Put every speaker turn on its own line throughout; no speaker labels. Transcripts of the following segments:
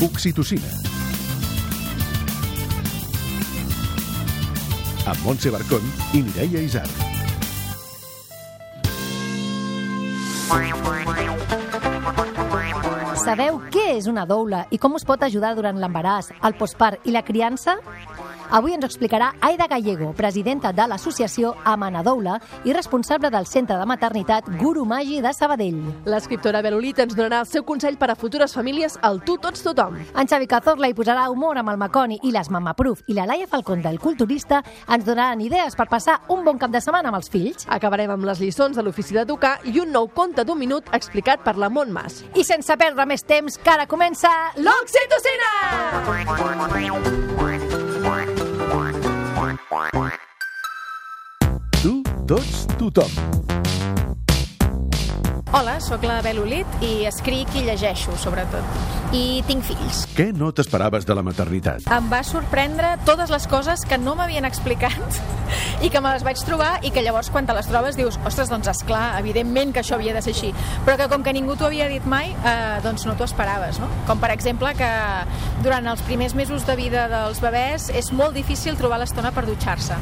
Oxitocina. Amb Montse Barcón i Mireia Isar.
Sabeu què és una doula i com us pot ajudar durant l'embaràs, el postpart i la criança? Avui ens explicarà Aida Gallego, presidenta de l'associació Amanadoula i responsable del centre de maternitat Guru Magi de Sabadell.
L'escriptora Belolit ens donarà el seu consell per a futures famílies al Tu Tots Tothom.
En Xavi Cazorla hi posarà humor amb el Maconi i les Mamaproof i la Laia Falcón del Culturista ens donaran idees per passar un bon cap de setmana amb els fills.
Acabarem amb les lliçons de l'ofici d'educar i un nou conte d'un minut explicat per la Mont Mas.
I sense perdre més temps, que ara comença l'Oxitocina!
Tu, tots, tothom.
Hola, sóc la Bel Olit i escric i llegeixo, sobretot. I tinc fills.
Què no t'esperaves de la maternitat?
Em va sorprendre totes les coses que no m'havien explicat i que me les vaig trobar i que llavors quan te les trobes dius, ostres, doncs esclar, evidentment que això havia de ser així. Però que com que ningú t'ho havia dit mai, eh, doncs no t'ho esperaves, no? Com per exemple que durant els primers mesos de vida dels bebès és molt difícil trobar l'estona per dutxar-se.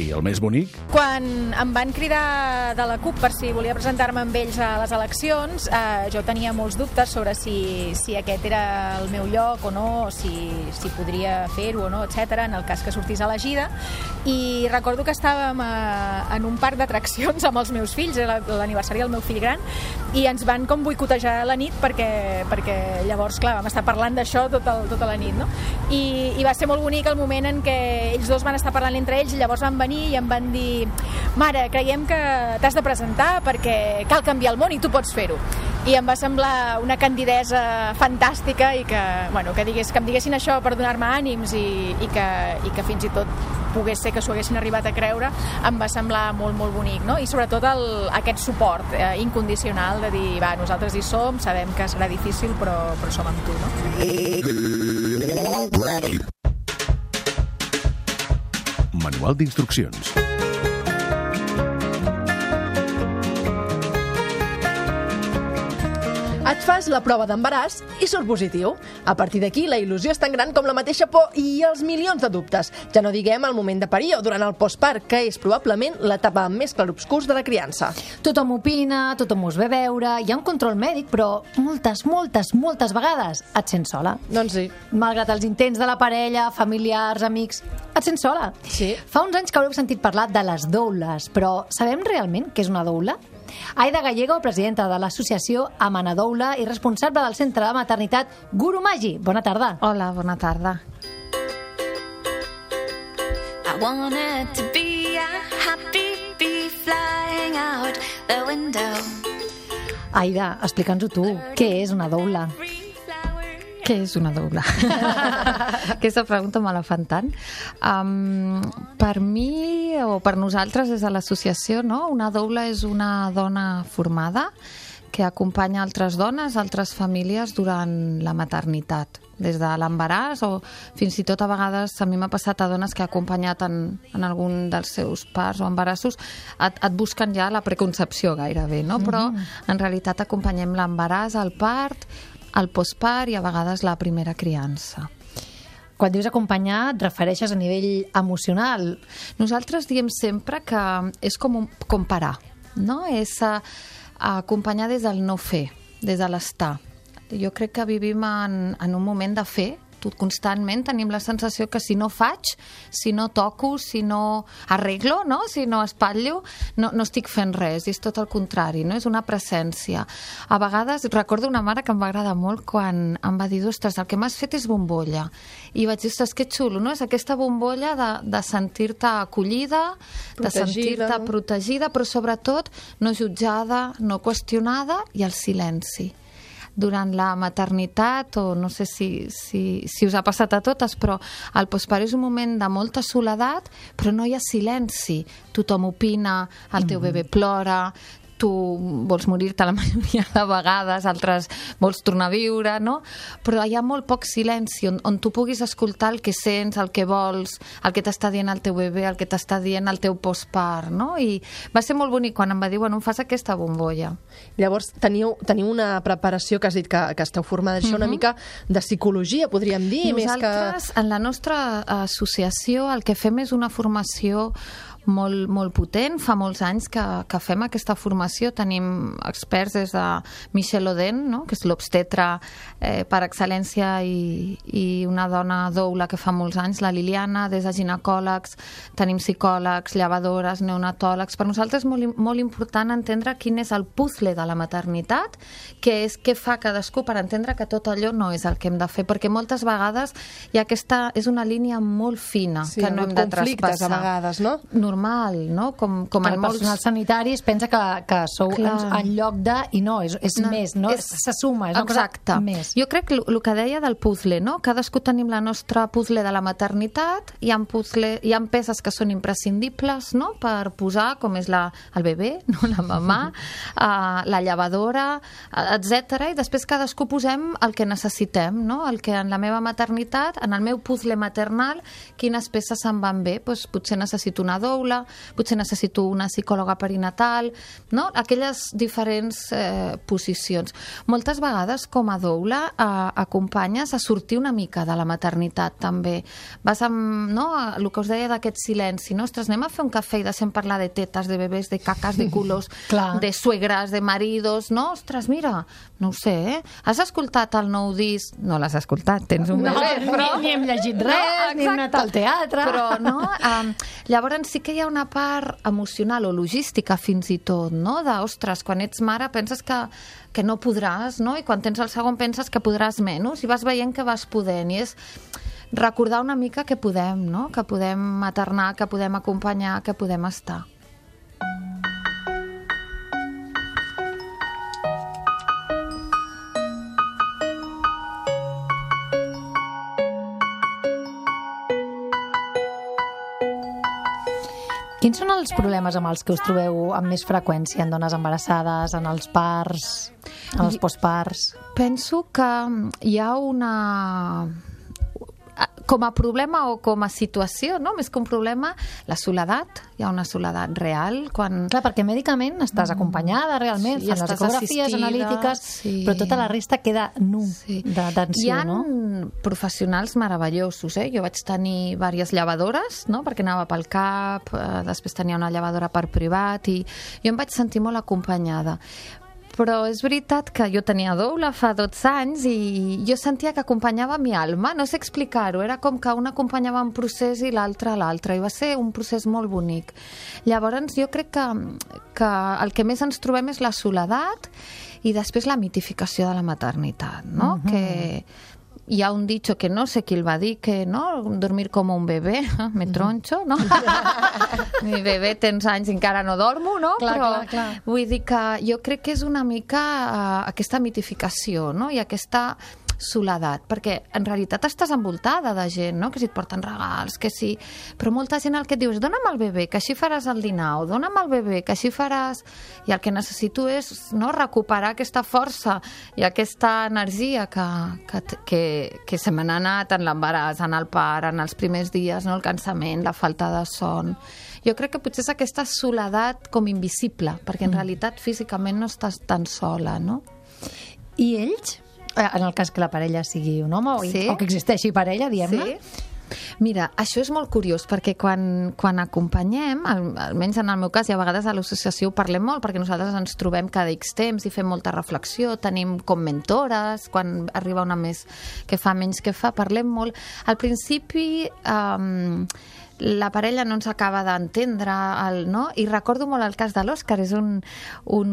I el més bonic?
Quan em van cridar de la CUP per si volia presentar-me amb ells a les eleccions, eh, jo tenia molts dubtes sobre si, si aquest era el meu lloc o no, o si, si podria fer-ho o no, etc en el cas que sortís elegida. I recordo que estàvem a, en un parc d'atraccions amb els meus fills, era l'aniversari del meu fill gran, i ens van com boicotejar la nit perquè, perquè llavors, clar, vam estar parlant d'això tota, tota la nit, no? I, I va ser molt bonic el moment en què ells dos van estar parlant entre ells i llavors van venir i em van dir mare, creiem que t'has de presentar perquè cal canviar el món i tu pots fer-ho i em va semblar una candidesa fantàstica i que, bueno, que, digués, que em diguessin això per donar-me ànims i, i, que, i que fins i tot pogués ser que s'ho haguessin arribat a creure, em va semblar molt, molt bonic, no? I sobretot el, aquest suport eh, incondicional de dir, va, nosaltres hi som, sabem que serà difícil, però, però som amb tu, no?
Manual d'instruccions.
Et fas la prova d'embaràs i surt positiu. A partir d'aquí, la il·lusió és tan gran com la mateixa por i els milions de dubtes. Ja no diguem el moment de parir o durant el postpart, que és probablement l'etapa amb més clarobscurs de la criança.
Tothom opina, tothom us ve a veure, hi ha un control mèdic, però moltes, moltes, moltes vegades et sents sola.
Doncs sí.
Malgrat els intents de la parella, familiars, amics, et sents sola.
Sí.
Fa uns anys que haureu sentit parlar de les doules, però sabem realment què és una doula? Aida Gallego, presidenta de l'associació Amanadoula i responsable del centre de maternitat Guru Magi. Bona tarda.
Hola, bona tarda.
I wanted to be a happy bee flying out the window.
Aida, explica'ns-ho tu. Què és una doula?
Què és una doula? Aquesta pregunta me la fan tant. Um, per mi, o per nosaltres, des de l'associació, no? una doula és una dona formada que acompanya altres dones, altres famílies durant la maternitat des de l'embaràs o fins i tot a vegades a mi m'ha passat a dones que ha acompanyat en, en algun dels seus parts o embarassos et, et busquen ja la preconcepció gairebé, no? però en realitat acompanyem l'embaràs, el part, el postpart i a vegades la primera criança.
Quan dius acompanyar, et refereixes a nivell emocional.
Nosaltres diem sempre que és com, un, com parar, no? És a, a acompanyar des del no fer, des de l'estar. Jo crec que vivim en, en un moment de fer, constantment tenim la sensació que si no faig, si no toco, si no arreglo, no? si no espatllo, no, no estic fent res, és tot el contrari, no? és una presència. A vegades recordo una mare que em va agradar molt quan em va dir, ostres, el que m'has fet és bombolla. I vaig dir, ostres, que xulo, no? És aquesta bombolla de, de sentir-te acollida, de
Protegida.
sentir-te protegida, però sobretot no jutjada, no qüestionada i el silenci durant la maternitat o no sé si, si, si us ha passat a totes, però el postpart és un moment de molta soledat, però no hi ha silenci. Tothom opina, el teu bebè plora, tu vols morir-te la majoria de vegades, altres vols tornar a viure, no? Però hi ha molt poc silenci on, on tu puguis escoltar el que sents, el que vols, el que t'està dient el teu bebè, el que t'està dient el teu postpart, no? I va ser molt bonic quan em va dir, bueno, em fas aquesta bombolla.
Llavors, teniu, teniu una preparació que has dit que, que esteu formada això una mica de psicologia, podríem dir, més que...
Nosaltres, en la nostra associació, el que fem és una formació molt, molt potent. Fa molts anys que, que fem aquesta formació. Tenim experts des de Michel Oden, no? que és l'obstetra eh, per excel·lència i, i una dona doula que fa molts anys, la Liliana, des de ginecòlegs, tenim psicòlegs, llevadores, neonatòlegs. Per nosaltres és molt, molt important entendre quin és el puzzle de la maternitat, que és què fa cadascú per entendre que tot allò no és el que hem de fer, perquè moltes vegades ha aquesta, és una línia molt fina
Sí,
que no hem de traspassar.
a vegades, no?
Normal, no? Com, com
el
molts...
personal sanitari es pensa que, que sou en,
Clar.
en lloc de... I no, és, és
No,
més, no? Se suma, és
Exacte.
cosa més.
Jo crec que el que deia del puzzle, no? Cadascú tenim la nostra puzzle de la maternitat, hi ha, puzzle, hi ha peces que són imprescindibles, no?, per posar, com és la, el bebè, no? la mamà, uh, la llevadora, etc. i després cadascú posem el que necessitem, no?, el que en la meva maternitat, en el meu puzzle maternal, quines peces em van bé, doncs potser necessito una doula, potser necessito una psicòloga perinatal, no? aquelles diferents eh, posicions. Moltes vegades, com a doula, eh, acompanyes a sortir una mica de la maternitat, també. Vas amb, no?, el que us deia d'aquest silenci, no? Ostres, anem a fer un cafè i deixem parlar de tetes, de bebès, de caques, de culos,
Clar.
de suegres, de maridos, no? Ostres, mira, no ho sé, eh? Has escoltat el nou disc? No l'has escoltat, tens un
No,
bebè, però...
ni, ni hem llegit res, ni hem anat al teatre.
Però, no? Um, llavors sí que hi ha una part emocional o logística fins i tot, no? De, ostres, quan ets mare penses que, que no podràs, no? I quan tens el segon penses que podràs menys i vas veient que vas podent. I és recordar una mica que podem, no? Que podem maternar, que podem acompanyar, que podem estar.
Quins són els problemes amb els que us trobeu amb més freqüència en dones embarassades, en els parts, en els postparts?
Penso que hi ha una com a problema o com a situació, no? més que un problema, la soledat, hi ha una soledat real quan...
Clar, perquè mèdicament estàs acompanyada realment,
Sí,
fan les ecografies
assistida,
analítiques,
sí.
però tota la resta queda nu
Sí.
d'atenció,
Hi ha
no?
professionals meravellosos, eh? Jo vaig tenir diverses llevadores, no? perquè anava pel CAP, eh, després tenia una llevadora per privat i jo em vaig sentir molt acompanyada. Però és veritat que jo tenia doula fa 12 anys i jo sentia que acompanyava mi alma, no sé explicar-ho, era com que un acompanyava un procés i l'altre a l'altre, i va ser un procés molt bonic. Llavors jo crec que, que el que més ens trobem és la soledat i després la mitificació de la maternitat, no? Que hi ha un dicho que no sé qui el va dir, que no, dormir com un bebè, me tronxo, no? Mi bebè tens anys i encara no dormo, no?
Clar,
Però
clar, clar.
vull dir que jo crec que és una mica uh, aquesta mitificació, no? I aquesta soledat, perquè en realitat estàs envoltada de gent, no? que si et porten regals, que sí... Però molta gent el que et diu és dona'm el bebè, que així faràs el dinar, o dona'm el bebè, que així faràs... I el que necessito és no, recuperar aquesta força i aquesta energia que, que, que, que se me n'ha anat en l'embaràs, en el part, en els primers dies, no? el cansament, la falta de son... Jo crec que potser és aquesta soledat com invisible, perquè en realitat físicament no estàs tan sola, no?
I ells, en el cas que la parella sigui un home o,
Sí.
o que existeixi parella, diem-ne,
Mira, això és molt curiós perquè quan, quan acompanyem, al, almenys en el meu cas i a vegades a l'associació ho parlem molt perquè nosaltres ens trobem cada X temps i fem molta reflexió, tenim com mentores, quan arriba una més que fa menys que fa, parlem molt. Al principi... Um, la parella no ens acaba d'entendre, el- no? i recordo molt el cas de l'Òscar, és un, un,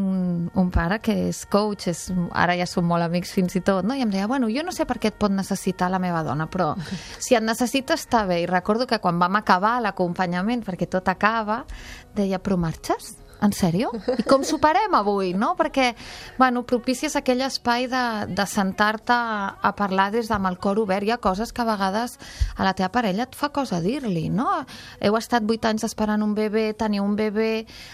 un pare que és coach, és, ara ja som molt amics fins i tot, no? i em deia, bueno, jo no sé per què et pot necessitar la meva dona, però si et necessita està bé, i recordo que quan vam acabar l'acompanyament, perquè tot acaba, deia, però marxes? En sèrio? I com superem avui, no? Perquè, bueno, propicies aquell espai de, de sentar-te a, a parlar des amb el cor obert. Hi ha coses que a vegades a la teva parella et fa cosa dir-li, no? Heu estat vuit anys esperant un bebè, teniu un bebè,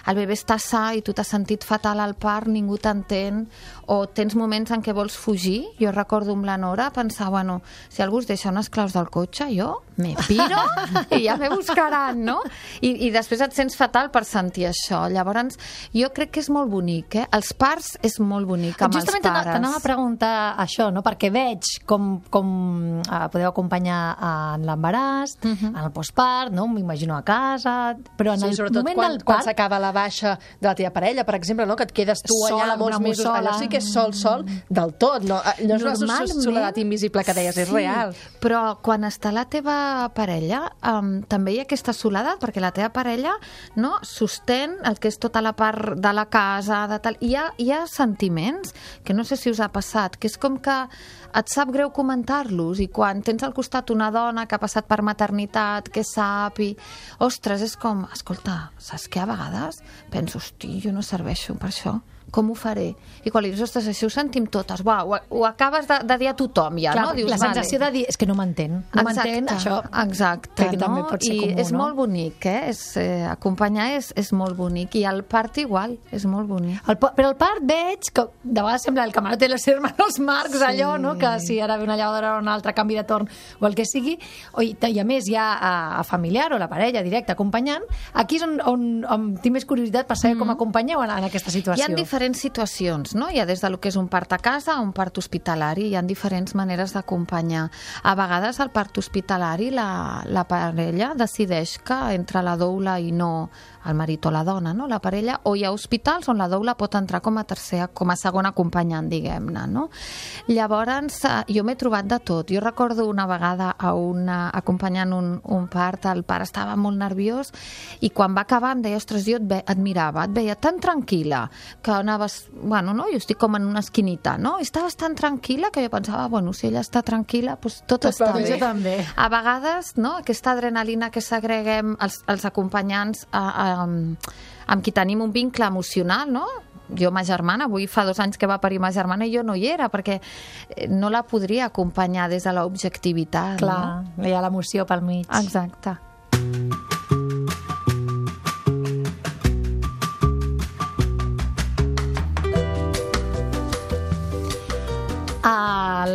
el bebè està sa i tu t'has sentit fatal al part, ningú t'entén, o tens moments en què vols fugir. Jo recordo amb la Nora pensar, bueno, si algú us deixa unes claus del cotxe, jo me piro i ja me buscaran, no? I, I després et sents fatal per sentir això. Llavors, jo crec que és molt bonic, eh? Els parts és molt bonic amb
Justament
els pares.
t'anava a preguntar això, no? perquè veig com, com uh, podeu acompanyar en l'embaràs, uh
Mhm.
-huh. en el postpart, no? m'imagino a casa, però en
Sí,
el
sobretot
moment
quan,
del
quan
part...
s'acaba la baixa de la teva parella, per exemple, no? que et quedes tu
Sol,
allà molts mesos,
mussola.
allò sí que és sol, sol, del tot, no, Eh, no és una soledat invisible que deies, és real.
Però quan està la teva parella, um, també hi ha aquesta soledat, perquè la teva parella no, sostén el que és tota la part de la casa, de tal. Hi ha, hi ha sentiments que no sé si us ha passat, que és com que et sap greu comentar-los i quan tens al costat una dona que ha passat per maternitat, que sap i... Ostres, és com, escolta, saps què a vegades? Penso, hosti, jo no serveixo per això com ho faré? I quan li dius, ostres, això ho sentim totes, Uau, ho, ho acabes de, de dir a tothom ja,
Clar,
no? Dius,
la sensació de dir, és que no m'entén, no m'entén, això
exacte, no?
també pot ser
I
comú,
és
no?
molt bonic, eh? És, eh? Acompanyar és, és molt bonic. I el part igual, és molt bonic.
El, però el part veig que de vegades sembla el camarote de los hermanos Marx, sí. allò, no? que si ara ve una llevadora o un altre canvi de torn o el que sigui, o, i, i a més hi ha a, a familiar o la parella directa acompanyant, aquí és on, on, on tinc més curiositat per saber mm. com acompanyeu en, en aquesta
Hi
situació.
ha diferents situacions, no? Hi ha des del que és un part a casa un part hospitalari, hi ha diferents maneres d'acompanyar. A vegades al part hospitalari la, la parella decideix que entre la doula i no el marit o la dona, no? la parella, o hi ha hospitals on la doula pot entrar com a tercera, com a segona acompanyant, diguem-ne. No? Llavors, eh, jo m'he trobat de tot. Jo recordo una vegada a una, acompanyant un, un part, el pare estava molt nerviós i quan va acabar em deia, ostres, jo et, ve, et mirava, et veia tan tranquil·la que anaves, bueno, no? jo estic com en una esquinita, no? I estaves tan tranquil·la que jo pensava, bueno, si ella està tranquil·la, doncs tot,
Tot
està
bé. també.
A vegades, no?, aquesta adrenalina que segreguem els, els acompanyants a, a, amb qui tenim un vincle emocional, no?, jo, ma germana, avui fa dos anys que va parir ma germana i jo no hi era, perquè eh, no la podria acompanyar des de l'objectivitat.
Clar, hi ha l'emoció pel mig.
No? Exacte.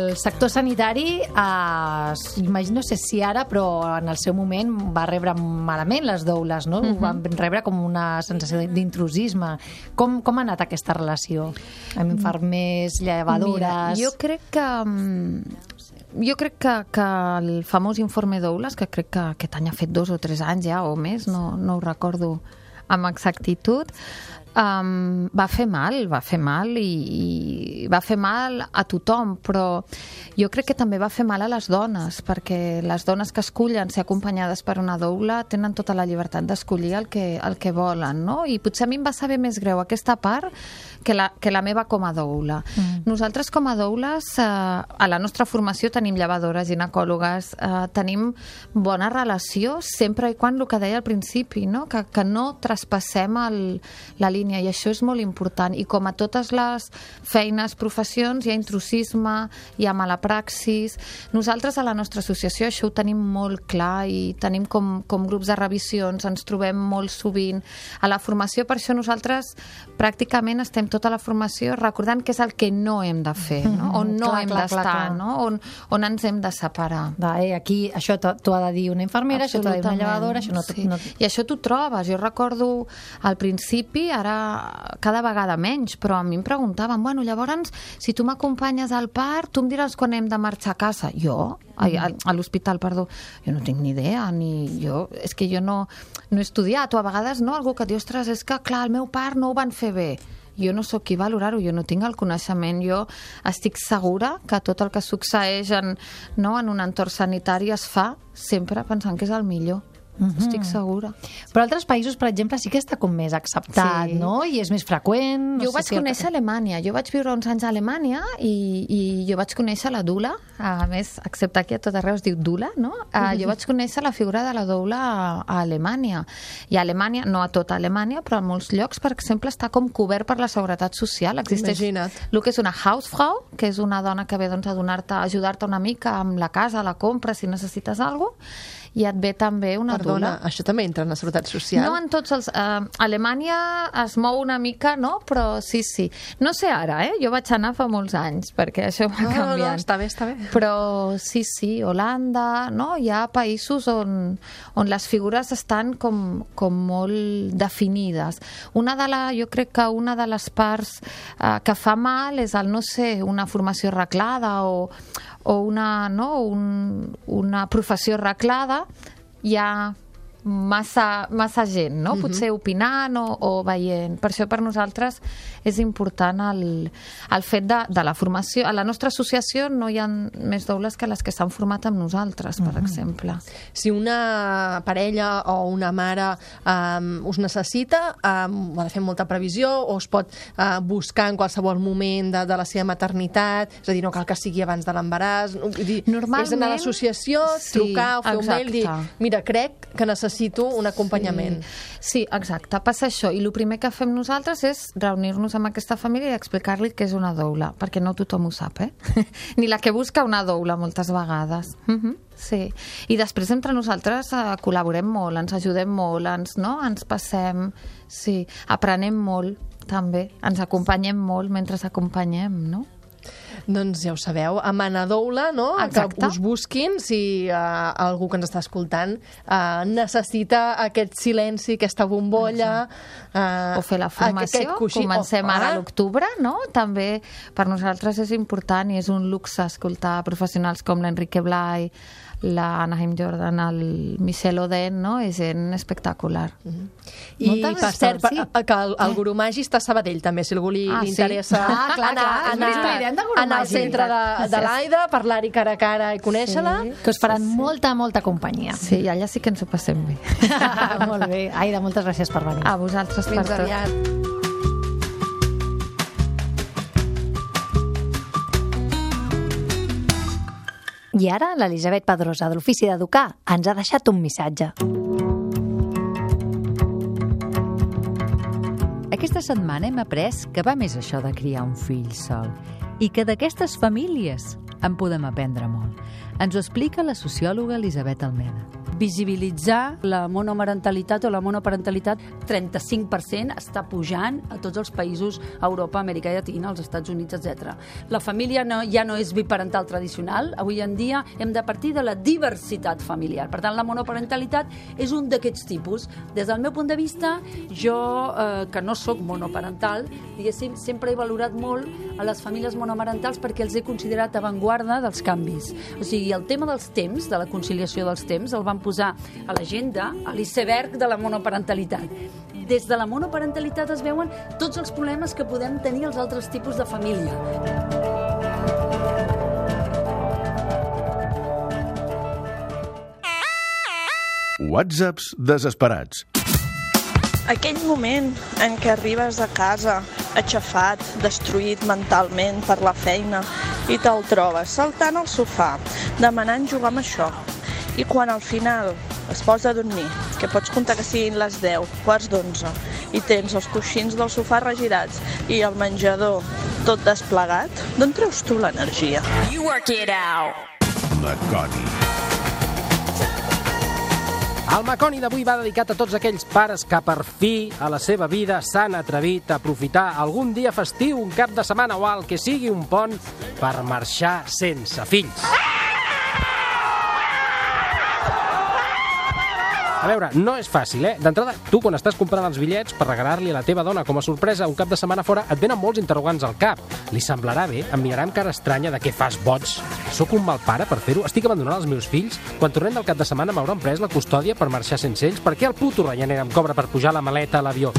El sector sanitari, eh, imagino, no sé si ara, però en el seu moment va rebre malament les doules, no?
Mhm.
Ho Van rebre com una sensació d'intrusisme. Com, com ha anat aquesta relació? Amb infermers, llevadores...
Mira, jo crec que... mm, Jo crec que, que el famós informe Doulas, que crec que aquest any ha fet dos o tres anys ja o més, no, no ho recordo amb exactitud, um, va fer mal, va fer mal i, i va fer mal a tothom, però jo crec que també va fer mal a les dones, perquè les dones que escullen ser acompanyades per una doula tenen tota la llibertat d'escollir el, que, el que volen, no? I potser a mi em va saber més greu aquesta part que la, que la meva com a doula. Mm. Nosaltres com a doules, eh, a la nostra formació tenim llevadores, ginecòlogues, eh, tenim bona relació sempre i quan el que deia al principi, no? que, que no traspassem el, la línia i això és molt important i com a totes les feines, professions hi ha intrusisme, hi ha mala praxis nosaltres a la nostra associació això ho tenim molt clar i tenim com, com grups de revisions, ens trobem molt sovint a la formació, per això nosaltres pràcticament estem tota la formació recordant què és el que no hem de fer, no? on no
Clar,
hem d'estar, no? on, on ens hem de separar.
Va, eh, aquí això t'ho ha de dir una infermera, això t'ho ha de dir una llevadora, això no...
sí.
no...
I això t'ho trobes. Jo recordo al principi, ara cada vegada menys, però a mi em preguntaven, bueno, llavors, si tu m'acompanyes al part, tu em diràs quan hem de marxar a casa. Jo? Ai, a, a l'hospital, perdó. Jo no tinc ni idea, ni jo... És que jo no, no he estudiat, o a vegades no, algú que diu, ostres, és que clar, el meu part no ho van fer bé jo no sóc qui valorar-ho, jo no tinc el coneixement, jo estic segura que tot el que succeeix en, no, en un entorn sanitari es fa sempre pensant que és el millor. Estic segura.
Però altres països, per exemple, sí que està com més acceptat,
Sí.
no? I és més freqüent. No
jo
sé
vaig
si
conèixer a Alemanya. Jo vaig viure uns anys a Alemanya i, i jo vaig conèixer la dula. A més, excepte aquí a tot arreu es diu dula, no? Uh, jo vaig conèixer la figura de la doula a, a Alemanya. I a Alemanya, no a tota Alemanya, però a molts llocs, per exemple, està com cobert per la seguretat social. Existeix
Imagina't.
el que és una Hausfrau, que és una dona que ve doncs, a donar-te, a ajudar-te una mica amb la casa, la compra, si necessites alguna cosa, i et ve també una
Perdona,
dula.
això també entra en la seguretat social?
No en tots els... Uh, Alemanya es mou una mica, no? Però sí, sí. No sé ara, eh? Jo vaig anar fa molts anys, perquè això va
No, no, no,
canviant.
està bé, està bé.
Però sí, sí, Holanda, no? Hi ha països on, on les figures estan com, com molt definides. Una de la, jo crec que una de les parts eh, que fa mal és el, no sé, una formació arreglada o, o una, no? Un, una professió arreglada, hi ha massa, massa gent, no? Potser opinant o, o veient. Per això per nosaltres és important el, el fet de, de la formació. A la nostra associació no hi ha més doules que les que s'han format amb nosaltres, per exemple.
Si una parella o una mare um, us necessita, um, ha de fer molta previsió o es pot uh, buscar en qualsevol moment de, de la seva maternitat, és a dir, no cal que sigui abans de l'embaràs,
Normalment,
és anar a l'associació,
sí,
trucar o fer un mail, dir,
exacte.
mira, crec que necessito un acompanyament.
Sí, exacte, passa això. I el primer que fem nosaltres és reunir-nos amb aquesta família i explicar-li què és una doula, perquè no tothom ho sap, eh? Ni la que busca una doula moltes vegades. Uh -huh. Sí. I després entre nosaltres eh, col·laborem molt, ens ajudem molt, ens, no? ens passem... Sí, aprenem molt, també. Ens acompanyem molt mentre acompanyem, no?
Doncs ja ho sabeu, a Manadoula, no?
Exacte.
que us busquin si uh, algú que ens està escoltant uh, necessita aquest silenci, aquesta bombolla... Uh,
o fer la formació, comencem
oh,
ara a
ah,
l'octubre, no? També per nosaltres és important i és un luxe escoltar professionals com l'Enrique Blai, la Anaheim Jordan, el Michel Oden, no? És gent espectacular.
I
Molta
per cert,
sí.
pa- que el, el Guru Magi està a Sabadell també, si algú li,
Ah,
li
sí?
interessa
Ah, clar,
anar, anar,
Guru
anar al centre de, de l'Aida, parlar-hi cara a cara i conèixer-la.
Que us faran molta, molta companyia.
Sí, allà sí que ens ho passem bé.
Molt bé. Aida, moltes gràcies per venir.
A vosaltres per
Fins
tot.
I ara l'Elisabet Pedrosa, de l'Ofici d'Educar, ens ha deixat un missatge.
Aquesta setmana hem après que va més això de criar un fill sol i que d'aquestes famílies en podem aprendre molt. Ens ho explica la sociòloga Elisabet Almeda.
Visibilitzar la monomarentalitat o la monoparentalitat 35% està pujant a tots els països Europa, Amèrica Llatina, als Estats Units, etc. La família no, ja no és biparental tradicional, avui en dia hem de partir de la diversitat familiar. Per tant, la monoparentalitat és un d'aquests tipus. Des del meu punt de vista, jo, eh, que no sóc monoparental, diguéssim, sempre he valorat molt a les famílies monomarentals perquè els he considerat avantguarda dels canvis. O sigui, el tema dels temps, de la conciliació dels temps, el van posar a l'agenda, a l'iceberg de la monoparentalitat. Des de la monoparentalitat es veuen tots els problemes que podem tenir els altres tipus de família.
Whatsapps desesperats.
Aquell moment en què arribes a casa aixafat, destruït mentalment per la feina i te'l trobes saltant al sofà, demanant jugar amb això. I quan al final es posa a dormir, que pots comptar que siguin les 10, quarts d'11, i tens els coixins del sofà regirats i el menjador tot desplegat, d'on treus tu l'energia?
Maconi.
El Maconi d'avui va dedicat a tots aquells pares que per fi a la seva vida s'han atrevit a aprofitar algun dia festiu, un cap de setmana o el que sigui un pont per marxar sense fills. A veure, no és fàcil, eh? D'entrada, tu quan estàs comprant els bitllets per regalar-li a la teva dona com a sorpresa un cap de setmana fora, et venen molts interrogants al cap. Li semblarà bé? Em mirarà amb cara estranya de què fas boig? Sóc un mal pare per fer-ho? Estic abandonant els meus fills? Quan tornem del cap de setmana m'hauran pres la custòdia per marxar sense ells? Per què el puto Ryanair em cobra per pujar la maleta a l'avió?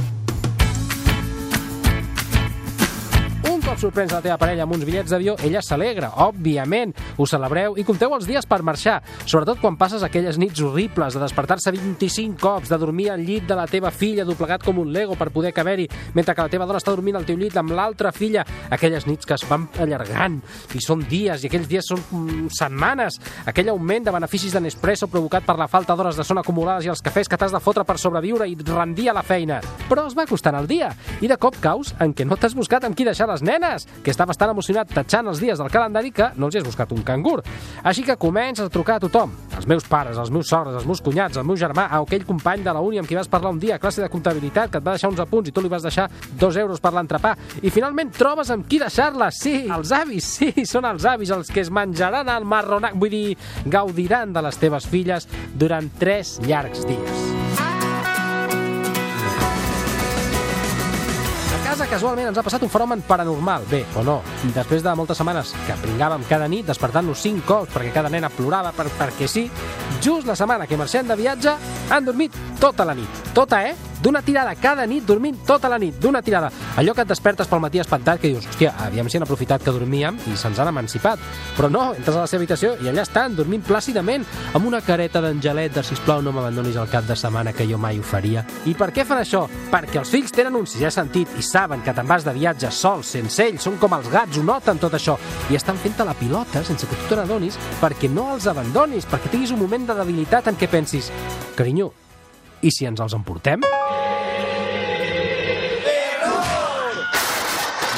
Cop sorprens la teva parella amb uns bitllets d'avió, ella s'alegra, òbviament. Ho celebreu i compteu els dies per marxar, sobretot quan passes aquelles nits horribles de despertar-se 25 cops, de dormir al llit de la teva filla doblegat com un lego per poder caber-hi, mentre que la teva dona està dormint al teu llit amb l'altra filla. Aquelles nits que es van allargant i són dies, i aquells dies són mm, setmanes. Aquell augment de beneficis de Nespresso provocat per la falta d'hores de son acumulades i els cafès que t'has de fotre per sobreviure i rendir a la feina. Però es va costant el dia, i de cop caus en què no t'has buscat amb qui deixar les nenes, que estaves tan emocionat tatxant els dies del calendari que no els has buscat un cangur. Així que comences a trucar a tothom, els meus pares, els meus sogres, els meus cunyats, el meu germà, aquell company de la uni amb qui vas parlar un dia a classe de comptabilitat que et va deixar uns apunts i tu li vas deixar dos euros per l'entrepà. I finalment trobes amb qui deixar-la. Sí, els avis, sí, són els avis els que es menjaran el marronac, vull dir, gaudiran de les teves filles durant tres llargs dies. Casualment, ens ha passat un fenomen paranormal. Bé, o no. Després de moltes setmanes que pringàvem cada nit, despertant-nos cinc cops perquè cada nena plorava per, perquè sí, just la setmana que marxem de viatge, han dormit tota la nit. Tota, eh? D'una tirada, cada nit dormint tota la nit, d'una tirada. Allò que et despertes pel matí espantat que dius, hòstia, aviam si han aprofitat que dormíem i se'ns han emancipat. Però no, entres a la seva habitació i allà estan, dormint plàcidament, amb una careta d'angelet de sisplau no m'abandonis el cap de setmana que jo mai ho faria. I per què fan això? Perquè els fills tenen un sisè sentit i saben que te'n vas de viatge sol, sense ells, són com els gats, ho noten tot això, i estan fent-te la pilota sense que tu te n'adonis perquè no els abandonis, perquè tinguis un moment de debilitat en què pensis, carinyo, i si ens els emportem?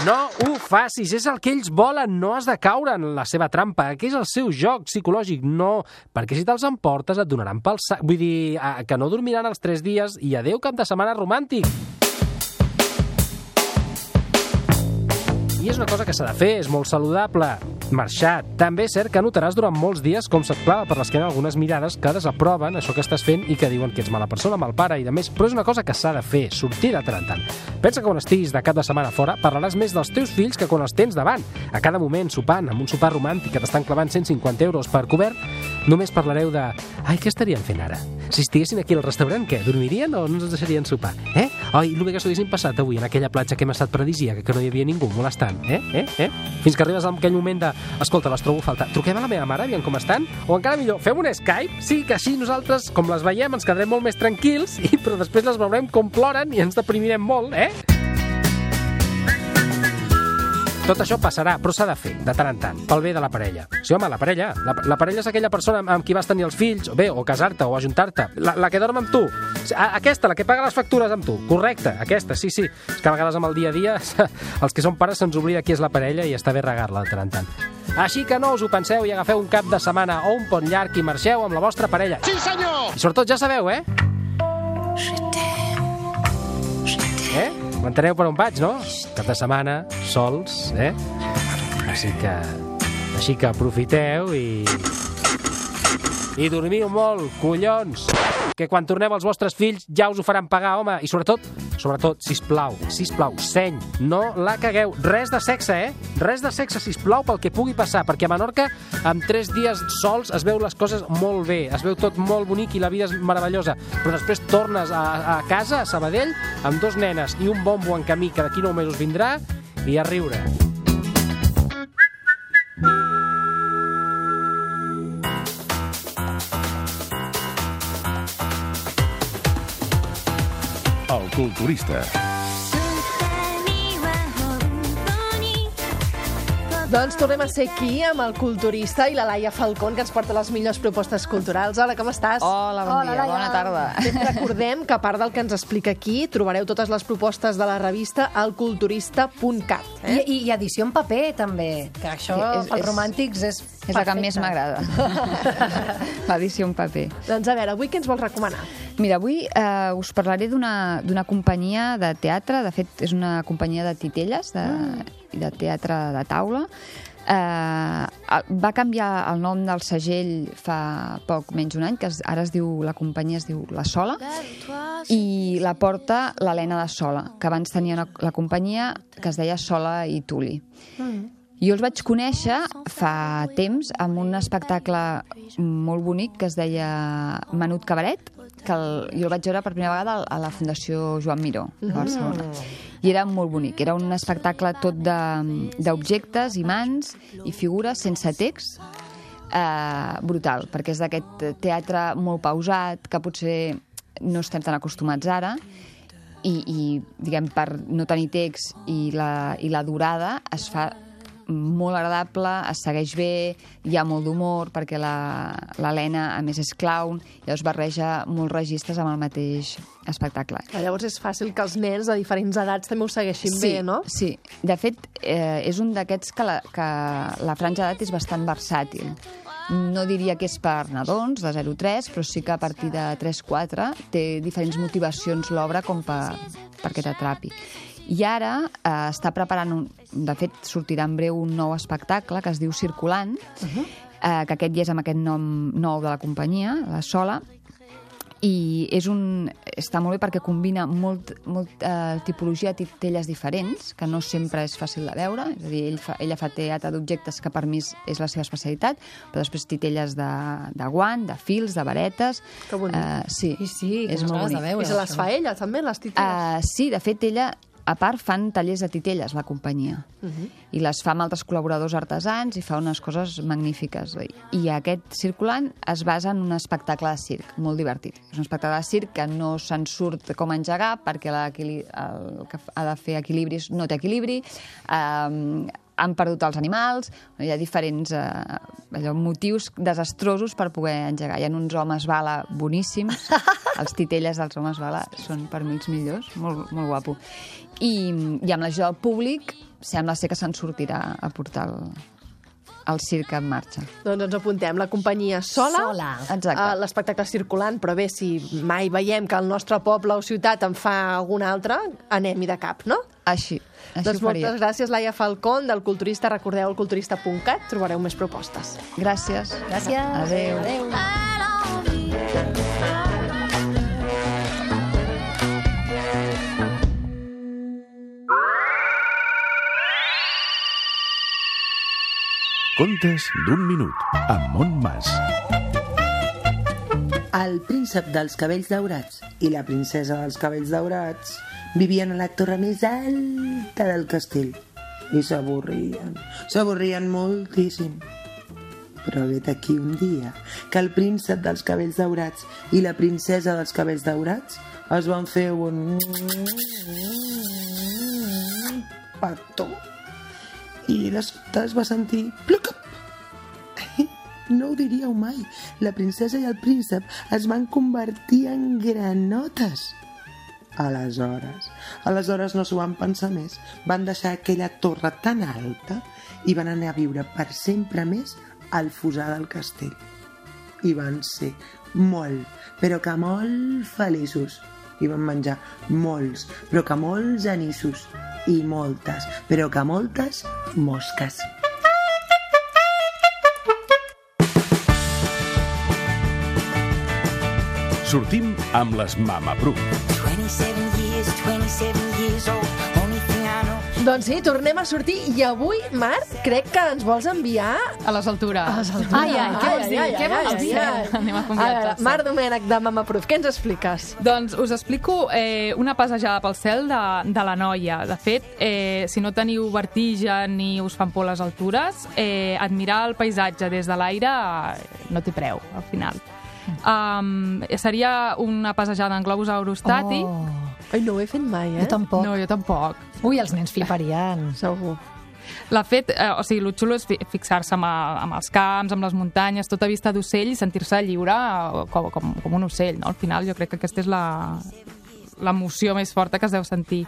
No ho facis, és el que ells volen, no has de caure en la seva trampa, que és el seu joc psicològic, no, perquè si te'ls emportes et donaran pel sac, vull dir, eh, que no dormiran els tres dies i adeu cap de setmana romàntic. I és una cosa que s'ha de fer, és molt saludable. Marxar. També és cert que notaràs durant molts dies com se't clava per l'esquena algunes mirades que desaproven això que estàs fent i que diuen que ets mala persona, mal pare i de més, però és una cosa que s'ha de fer, sortir de tant en tant. Pensa que quan estiguis de cap de setmana fora parlaràs més dels teus fills que quan els tens davant. A cada moment, sopant, amb un sopar romàntic que t'estan clavant 150 euros per cobert, només parlareu de... Ai, què estarien fent ara? Si estiguessin aquí al restaurant, què? Dormirien o no ens deixarien sopar? Eh? Ai, el que s'ho haguessin passat avui en aquella platja que hem estat paradisíaca, que no hi havia ningú molestant, eh? Eh? Eh? Fins que arribes a aquell moment de... Escolta, les trobo a faltar. Truquem a la meva mare, aviam com estan? O encara millor, fem un Skype? Sí, que així nosaltres, com les veiem, ens quedarem molt més tranquils, i, però després les veurem com ploren i ens deprimirem molt, eh? Tot això passarà, però s'ha de fer, de tant en tant, pel bé de la parella. Sí, home, la parella. La, la parella és aquella persona amb, amb qui vas tenir els fills, o bé, o casar-te, o ajuntar-te. La, la que dorm amb tu. A, aquesta, la que paga les factures amb tu. Correcte, aquesta, sí, sí. És que a vegades amb el dia a dia, els que són pares se'ns oblida qui és la parella i està bé regar-la de tant en tant. Així que no us ho penseu i agafeu un cap de setmana o un pont llarg i marxeu amb la vostra parella. Sí, senyor! I sobretot ja sabeu, eh? Eh? M'enteneu per on vaig, no? Cap de setmana, sols, eh? Així que... Així que aprofiteu i... I dormiu molt, collons! Que quan torneu els vostres fills ja us ho faran pagar, home! I sobretot, sobretot, sisplau, sisplau, seny, no la cagueu. Res de sexe, eh? Res de sexe, sisplau, pel que pugui passar, perquè a Menorca, amb tres dies sols, es veu les coses molt bé, es veu tot molt bonic i la vida és meravellosa, però després tornes a, a casa, a Sabadell, amb dos nenes i un bombo en camí que d'aquí nou mesos vindrà, i a riure.
Culturista.
Doncs tornem a ser aquí amb el culturista i la Laia Falcón, que ens porta les millors propostes culturals. Hola, com estàs?
Hola, bon dia, bona tarda.
Recordem que a part del que ens explica aquí, trobareu totes les propostes de la revista al culturista.cat.
Eh? I, I edició en paper, també, que això,
Sí, és-
els
és-
romàntics, és
És la que més m'agrada. L'edició en paper.
Doncs a veure, avui què ens vols recomanar?
Mira, avui eh, us parlaré d'una d'una companyia de teatre, de fet és una companyia de titelles de, i de teatre de taula. Eh, va canviar el nom del segell fa poc menys un any, que ara es diu, la companyia es diu La Sola, i la porta l'Helena de Sola, que abans tenia una, la companyia que es deia Sola i Tuli. Jo els vaig conèixer fa temps amb un espectacle molt bonic que es deia Menut Cabaret, que el, jo el vaig veure per primera vegada a la Fundació Joan Miró, a Barcelona. I era molt bonic. Era un espectacle tot de- d'objectes, imants i figures sense text, eh, brutal, perquè és d'aquest teatre molt pausat, que potser no estem tan acostumats ara, i, i diguem, per no tenir text i la, i la durada es fa molt agradable, es segueix bé, hi ha molt d'humor, perquè la- l'Helena, a més, és clown, i llavors barreja molts registres amb el mateix espectacle.
Llavors és fàcil que els nens de diferents edats també ho segueixin
sí,
bé, no?
Sí, de fet, eh, és un d'aquests que, la, que la franja d'edat és bastant versàtil. No diria que és per nadons, de 0-3, però sí que a partir de 3-4 té diferents motivacions l'obra com per, perquè t'atrapi. I ara eh, està preparant, un, de fet, sortirà en breu un nou espectacle que es diu Circulant, uh -huh. eh, que aquest ja és amb aquest nom nou de la companyia, la Sola, i és un, està molt bé perquè combina molt, molt eh, tipologia de titelles diferents, que no sempre és fàcil de veure, és a dir, ell fa, ella fa teatre d'objectes que per mi és, és la seva especialitat, però després titelles de, de guant, de fils, de varetes...
Que bonic.
Eh, sí,
Sí, sí,
és molt
ganes de
bonic.
veure
I se les
això.
fa ella, també, les titelles?
Uh, sí, de fet, ella, a part, fan tallers de titelles, la companyia.
Uh -huh.
I les fa amb altres col·laboradors artesans i fa unes coses magnífiques. I aquest circulant es basa en un espectacle de circ, molt divertit. És un espectacle de circ que no se'n surt com engegar, perquè el que ha de fer equilibris no té equilibri, um, han perdut els animals, hi ha diferents eh, allò, motius desastrosos per poder engegar. Hi ha uns homes bala boníssims, els titelles dels homes bala són per mi els millors, molt, molt guapo. I, I amb l'ajuda del públic sembla ser que se'n sortirà a portar el, el circ en marxa.
Doncs ens apuntem la companyia Sola,
Sola.
Exacte.
eh, l'espectacle circulant, però bé, si mai veiem que el nostre poble o ciutat en fa algun altre, anem-hi de cap, no?
Així, així
doncs moltes gràcies, Laia Falcón, del Culturista. Recordeu el culturista.cat, trobareu més propostes.
Gràcies.
Gràcies.
Adéu.
Adéu.
Contes d'un minut, amb Montmas.
El príncep dels cabells daurats i la princesa dels cabells daurats vivien a la torre més alta del castell i s'avorrien, s'avorrien moltíssim. Però vet aquí un dia que el príncep dels cabells daurats i la princesa dels cabells daurats es van fer un petó i de sobte es va sentir plucap no ho diríeu mai. La princesa i el príncep es van convertir en granotes. Aleshores, aleshores no s'ho van pensar més. Van deixar aquella torre tan alta i van anar a viure per sempre més al fosar del castell. I van ser molt, però que molt feliços. I van menjar molts, però que molts anissos. I moltes, però que moltes mosques.
Sortim amb les Mama Proof.
27 years, 27 years old. Only thing I know.
Doncs sí, tornem a sortir i avui, Marc, crec que ens vols enviar...
A les altures.
A les altures.
Ai, ai, què vols dir? Què vols dir? Anem a
veure, Marc Domènech de Mama Proof, què ens expliques?
Doncs us explico eh, una passejada pel cel de, de la noia. De fet, eh, si no teniu vertigen ni us fan por les altures, eh, admirar el paisatge des de l'aire eh, no té preu, al final. Um, seria una passejada en globus aerostàtic.
Oh.
Ai, no ho he fet mai, eh?
Jo tampoc.
No, jo tampoc.
Ui, els nens fliparien.
Segur.
L'ha fet, eh, o sigui, el xulo és fi- fixar-se amb, a- amb els camps, amb les muntanyes, tota vista d'ocell i sentir-se lliure com, com, com un ocell, no? Al final jo crec que aquesta és la l'emoció més forta que es deu sentir.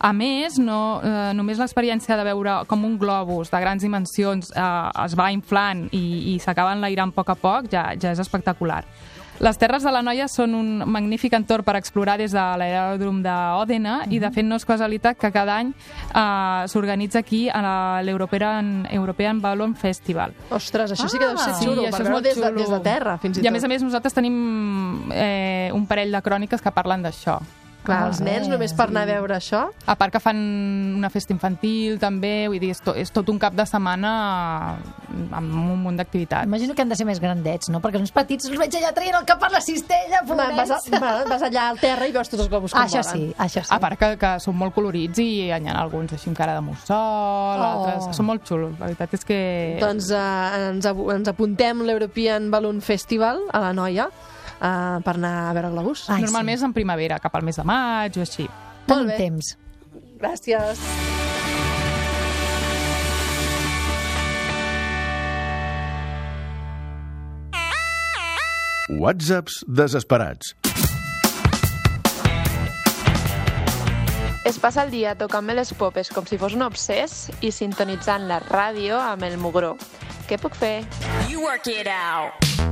A més, no, eh, només l'experiència de veure com un globus de grans dimensions eh, es va inflant i, i s'acaba enlairant a poc a poc ja, ja és espectacular. Les Terres de la Noia són un magnífic entorn per explorar des de l'aeròdrom d'Òdena i, de fet, no és casualitat que cada any eh, s'organitza aquí a l'European European Ballon Festival.
Ostres, això sí que deu ser
Sí,
xulo,
això
per
és
veure
molt
des de, des de terra, fins i,
I a
tot.
més a més nosaltres tenim eh, un parell de cròniques que parlen d'això.
Clar, els nens, només per anar a veure això...
A part que fan una festa infantil també, vull dir, és, to, és tot un cap de setmana amb un munt d'activitats.
Imagino que han de ser més grandets, no? Perquè els petits els veig allà traient el cap per la cistella,
Va, vas, a, vas allà al terra i veus tots els globus com
Això
volen.
sí, això sí.
A part que, que són molt colorits i hi ha alguns així amb cara de mussol,
Oh.
altres... Són molt xulos, la veritat és que...
Doncs eh, ens, ens apuntem l'European Balloon Festival a la Noia eh, per anar a veure globus.
Normalment és en primavera, cap al mes de maig o així.
Molt bé.
temps.
Gràcies.
Whatsapps desesperats.
Es passa el dia tocant-me les popes com si fos un obsès i sintonitzant la ràdio amb el mugró. Què puc fer?
You work it out.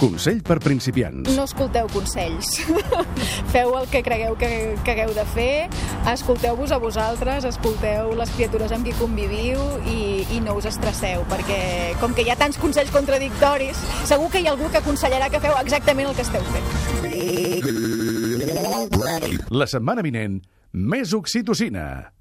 Consell per principiants.
No escolteu consells. Feu el que cregueu que, que hagueu de fer, escolteu-vos a vosaltres, escolteu les criatures amb qui conviviu i, i no us estresseu, perquè com que hi ha tants consells contradictoris, segur que hi ha algú que aconsellarà que feu exactament el que esteu fent.
La setmana vinent, més oxitocina.